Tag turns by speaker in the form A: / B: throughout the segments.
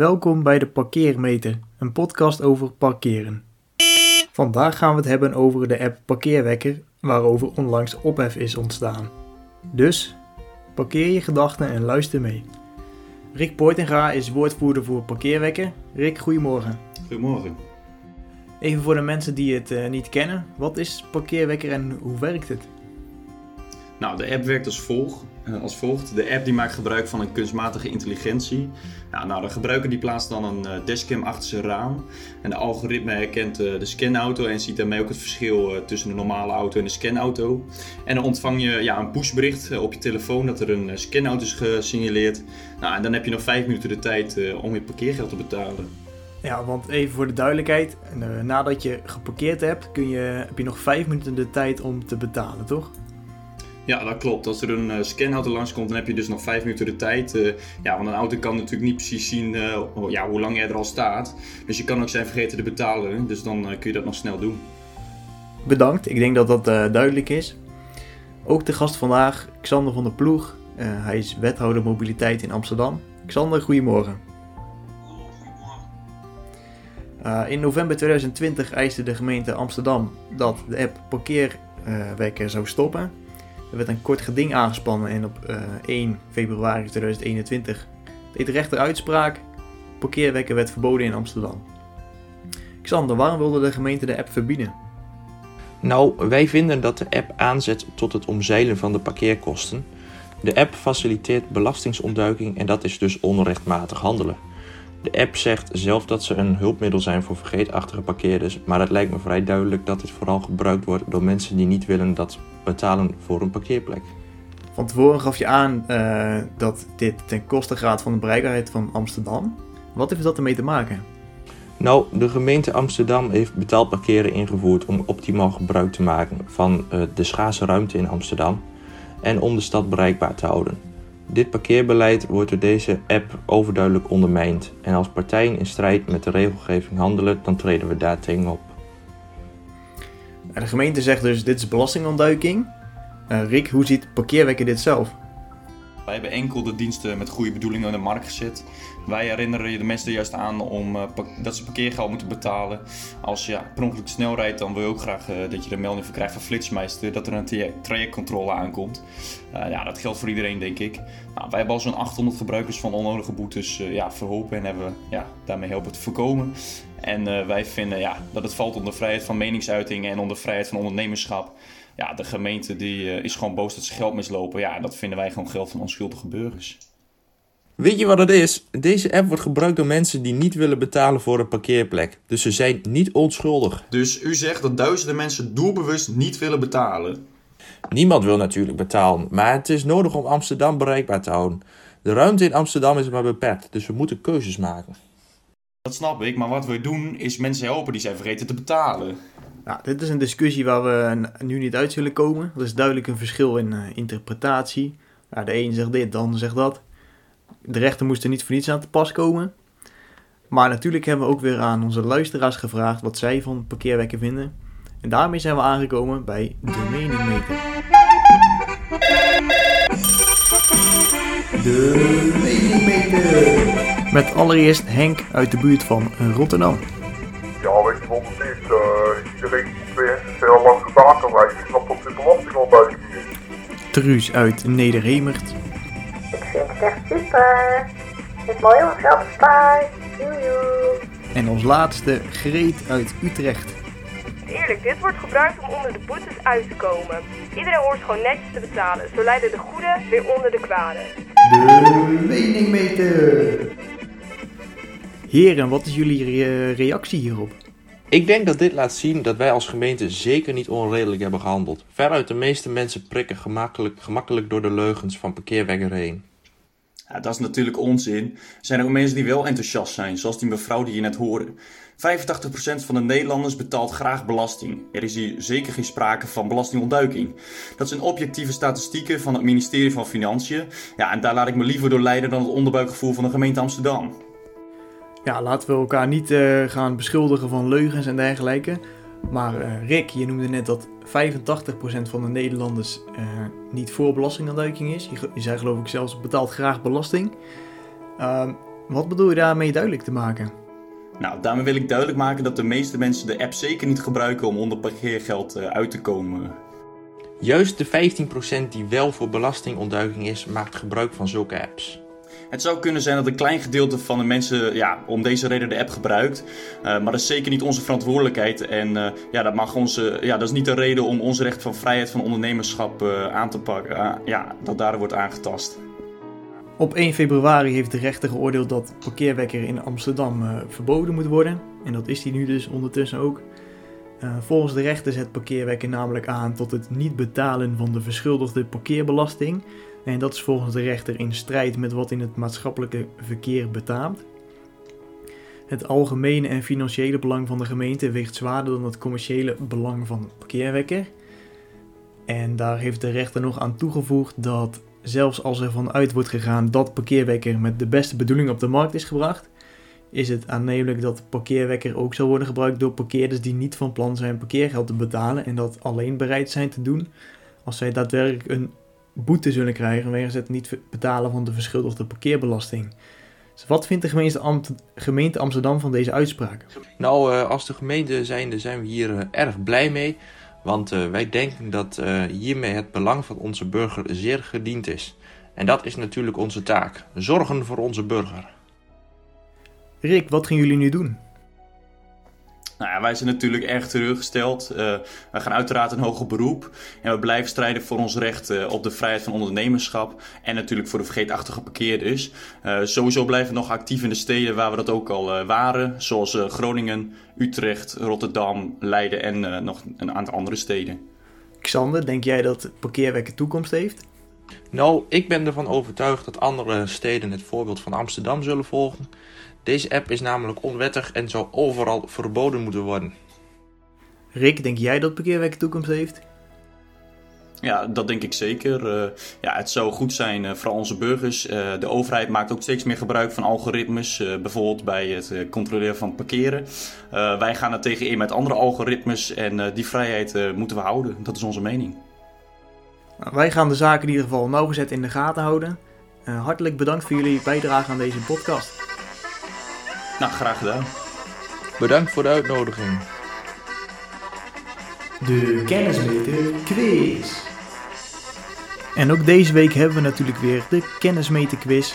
A: Welkom bij de Parkeermeter, een podcast over parkeren. Vandaag gaan we het hebben over de app Parkeerwekker, waarover onlangs ophef is ontstaan. Dus, parkeer je gedachten en luister mee. Rick Poortinga is woordvoerder voor Parkeerwekker. Rick, goedemorgen.
B: Goedemorgen.
A: Even voor de mensen die het eh, niet kennen, wat is Parkeerwekker en hoe werkt het?
B: Nou, de app werkt als, volgt. eh, als volgt. De app die maakt gebruik van een kunstmatige intelligentie. Nou, nou, de gebruiker die plaatst dan een eh, dashcam achter zijn raam. En de algoritme herkent eh, de scanauto en ziet daarmee ook het verschil tussen de normale auto en de scanauto. En dan ontvang je ja, een pushbericht op je telefoon dat er een scanauto is gesignaleerd. Nou, en dan heb je nog vijf minuten de tijd om je parkeergeld te betalen.
A: Ja, want even voor de duidelijkheid, nadat je geparkeerd hebt, kun je, heb je nog 5 minuten de tijd om te betalen, toch?
B: Ja, dat klopt. Als er een eh, scanauto langskomt, dan heb je dus nog vijf minuten de tijd. eh, ja, want een auto kan natuurlijk niet precies zien eh, oh, ja, hoe lang jij er al staat. Dus je kan ook zijn vergeten te betalen. Dus dan eh, kun je dat nog snel doen.
A: Bedankt, ik denk dat dat eh, duidelijk is. Ook de gast vandaag, Xander van der Ploeg. Eh, hij is wethouder mobiliteit in Amsterdam. Xander, goedemorgen. Eh, in november 2020 eiste de gemeente Amsterdam dat de app parkeerwekker zou stoppen. Er werd een kort geding aangespannen en op eh, 1 februari 2021 deed de rechter uitspraak. Parkeerwekker werd verboden in Amsterdam. Xander, waarom wilde de gemeente de app verbieden?
C: Nou, wij vinden dat de app aanzet tot het omzeilen van de parkeerkosten. De app faciliteert belastingsontduiking en dat is dus onrechtmatig handelen. De app zegt zelf dat ze een hulpmiddel zijn voor vergeetachtige parkeerders, maar het lijkt me vrij duidelijk dat dit vooral gebruikt wordt door mensen die niet willen dat betalen voor een parkeerplek.
A: Van tevoren gaf je aan eh, dat dit ten koste gaat van de bereikbaarheid van Amsterdam. Wat heeft dat ermee te maken?
C: Nou, de gemeente Amsterdam heeft betaald parkeren ingevoerd om optimaal gebruik te maken van eh, de schaarse ruimte in Amsterdam en om de stad bereikbaar te houden. Dit parkeerbeleid wordt door deze app overduidelijk ondermijnd en als partijen in strijd met de regelgeving handelen, dan treden we daar tegen op.
A: De gemeente zegt dus dit is belastingontduiking. Eh, Rick, hoe ziet parkeerwekker dit zelf?
B: Wij hebben enkel de diensten met goede bedoelingen in de markt gezet. Wij herinneren de mensen juist aan om, eh, dat ze parkeergeld moeten betalen. Als je ja, per ongeluk snel rijdt, dan wil je ook graag eh, dat je de melding van krijgt van Flitsmeister dat er een traje- trajectcontrole aankomt. Ja, dat geldt voor iedereen, denk ik. Nou, wij hebben al zo'n 800 gebruikers van onnodige boetes ja, verholpen en hebben ja, daarmee helpen te voorkomen. En eh, wij vinden ja, dat het valt onder vrijheid van meningsuiting en onder vrijheid van ondernemerschap. Ja, de gemeente die, eh, is gewoon boos dat ze geld mislopen. Ja, dat vinden wij gewoon geld van onschuldige burgers.
C: Weet je wat het is? Deze app wordt gebruikt door mensen die niet willen betalen voor een parkeerplek. Dus ze zijn niet onschuldig.
B: Dus u zegt dat duizenden mensen doelbewust niet willen betalen.
C: Niemand wil natuurlijk betalen, maar het is nodig om Amsterdam bereikbaar te houden. De ruimte in Amsterdam is maar beperkt, dus we moeten keuzes maken.
B: Dat snap ik, maar wat we doen is mensen helpen die zijn vergeten te betalen.
A: Nou, dit is een discussie waar we nu niet uit zullen komen. Er is duidelijk een verschil in eh, interpretatie. Nou, de een zegt dit, de ander zegt dat. De rechter moest er niet voor niets aan te pas komen. Maar natuurlijk hebben we ook weer aan onze luisteraars gevraagd wat zij van parkeerwekken vinden. En daarmee zijn we aangekomen bij de meningmeter. De meningmeter. Met allereerst Henk uit de buurt van Rotterdam.
D: Ja, weet je wat het is? Eh, iedereen die weer heel lang gedaan kan wijzen, snapt dat dit belastingontduiking is.
A: Truus uit Nederhemert.
E: Ik vind het echt super. Het is mooi om geld te sparen. Joejoe.
A: En als laatste Greet uit Utrecht.
F: Eerlijk, dit wordt gebruikt om onder de boetes uit te komen. Iedereen hoort gewoon netjes te betalen. Zo leiden de goede weer onder de kwade.
A: De meningmeter. Heren, wat is jullie re- reactie hierop?
C: Ik denk dat dit laat zien dat wij als gemeente zeker niet onredelijk hebben gehandeld. Veruit de meeste mensen prikken gemakkelijk, gemakkelijk door de leugens van parkeerwekker heen.
B: Ja, dat is natuurlijk onzin. Er zijn ook mensen die wel enthousiast zijn, zoals die mevrouw die je net hoorde. 85% van de Nederlanders betaalt graag belasting. Er is hier zeker geen sprake van belastingontduiking. Dat zijn objectieve statistieken van het ministerie van Financiën. Ja, en daar laat ik me liever door leiden dan het onderbuikgevoel van de gemeente Amsterdam.
A: Ja, laten we elkaar niet eh, gaan beschuldigen van leugens en dergelijke. Maar eh, Rick, je noemde net dat 85% van de Nederlanders eh, niet voor belastingontduiking is. Je, je zei geloof ik zelfs betaalt graag belasting. Ehm, Wat bedoel je daarmee duidelijk te maken?
B: Nou, daarmee wil ik duidelijk maken dat de meeste mensen de app zeker niet gebruiken om onder parkeergeld eh, uit te komen.
C: Juist de 15% die wel voor belastingontduiking is, maakt gebruik van zulke apps.
B: Het zou kunnen zijn dat een klein gedeelte van de mensen ja, om deze reden de app gebruikt. Uh, maar dat is zeker niet onze verantwoordelijkheid. En uh, ja, dat, mag onze, ja, dat is niet de reden om ons recht van vrijheid van ondernemerschap uh, aan te pakken. ja, dat daar wordt aangetast.
A: Op 1 februari heeft de rechter geoordeeld dat parkeerwekker in Amsterdam verboden moet worden. En dat is die nu dus ondertussen ook. volgens de rechter zet parkeerwekker namelijk aan tot het niet betalen van de verschuldigde parkeerbelasting. En dat is volgens de rechter in strijd met wat in het maatschappelijke verkeer betaamt. Het algemene en financiële belang van de gemeente weegt zwaarder dan het commerciële belang van de parkeerwekker. En daar heeft de rechter nog aan toegevoegd dat zelfs als er vanuit wordt gegaan dat parkeerwekker met de beste bedoeling op de markt is gebracht, is het aannemelijk dat parkeerwekker ook zal worden gebruikt door parkeerders die niet van plan zijn parkeergeld te betalen en dat alleen bereid zijn te doen als zij daadwerkelijk een boete zullen krijgen wegens het niet betalen van de verschuldigde parkeerbelasting. Dus wat vindt de gemeente, Amsterdam van deze uitspraak?
C: Nou, uh, als de gemeente zijnde zijn we hier uh, erg blij mee. Want uh, wij denken dat hiermee het belang van onze burger zeer gediend is. En dat is natuurlijk onze taak. Zorgen voor onze burger.
A: Rick, wat gaan jullie nu doen?
B: Nou ja, wij zijn natuurlijk erg teleurgesteld. Uh, wij gaan uiteraard een hoger beroep. En we blijven strijden voor ons recht uh, op de vrijheid van ondernemerschap. En natuurlijk voor de vergeetachtige parkeerders. Uh, sowieso blijven we nog actief in de steden waar we dat ook al waren. Zoals Groningen, Utrecht, Rotterdam, Leiden en nog een aantal andere steden.
A: Xander, denk jij dat parkeerwerk toekomst heeft?
C: Nou, ik ben ervan overtuigd dat andere steden het voorbeeld van Amsterdam zullen volgen. Deze app is namelijk onwettig en zou overal verboden moeten worden.
A: Rick, denk jij dat parkeerwerk toekomst heeft?
B: Ja, dat denk ik zeker. Uh, ja, het zou goed zijn uh, voor onze burgers. Uh, de overheid maakt ook steeds meer gebruik van algoritmes, bijvoorbeeld bij het controleren van parkeren. wij gaan er tegen in met andere algoritmes en die vrijheid moeten we houden. Dat is onze mening.
A: Nou, wij gaan de zaken in ieder geval nauwgezet in de gaten houden. hartelijk bedankt voor jullie bijdrage aan deze podcast.
B: Nou, graag gedaan.
C: Bedankt voor de uitnodiging.
A: De kennismeter quiz. En ook deze week hebben we natuurlijk weer de kennismeter quiz.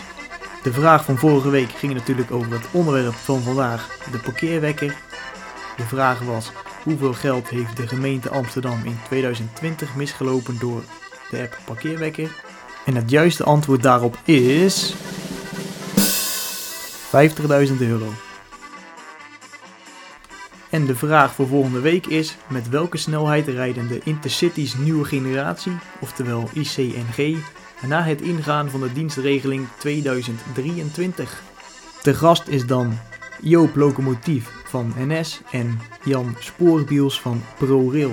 A: De vraag van vorige week ging natuurlijk over het onderwerp van vandaag, de parkeerwekker. De vraag was, hoeveel geld heeft de gemeente Amsterdam in 2020 misgelopen door de app parkeerwekker? En het juiste antwoord daarop is... 50.000 euro. En de vraag voor volgende week is: met welke snelheid rijden de Intercities nieuwe generatie, oftewel ICNG, na het ingaan van de dienstregeling 2023? De gast is dan Joop Locomotief van NS en Jan Spoorbiels van ProRail.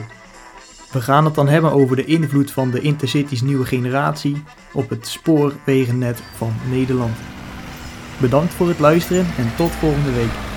A: We gaan het dan hebben over de invloed van de Intercities nieuwe generatie op het spoorwegennet van Nederland. Bedankt voor het luisteren en tot volgende week.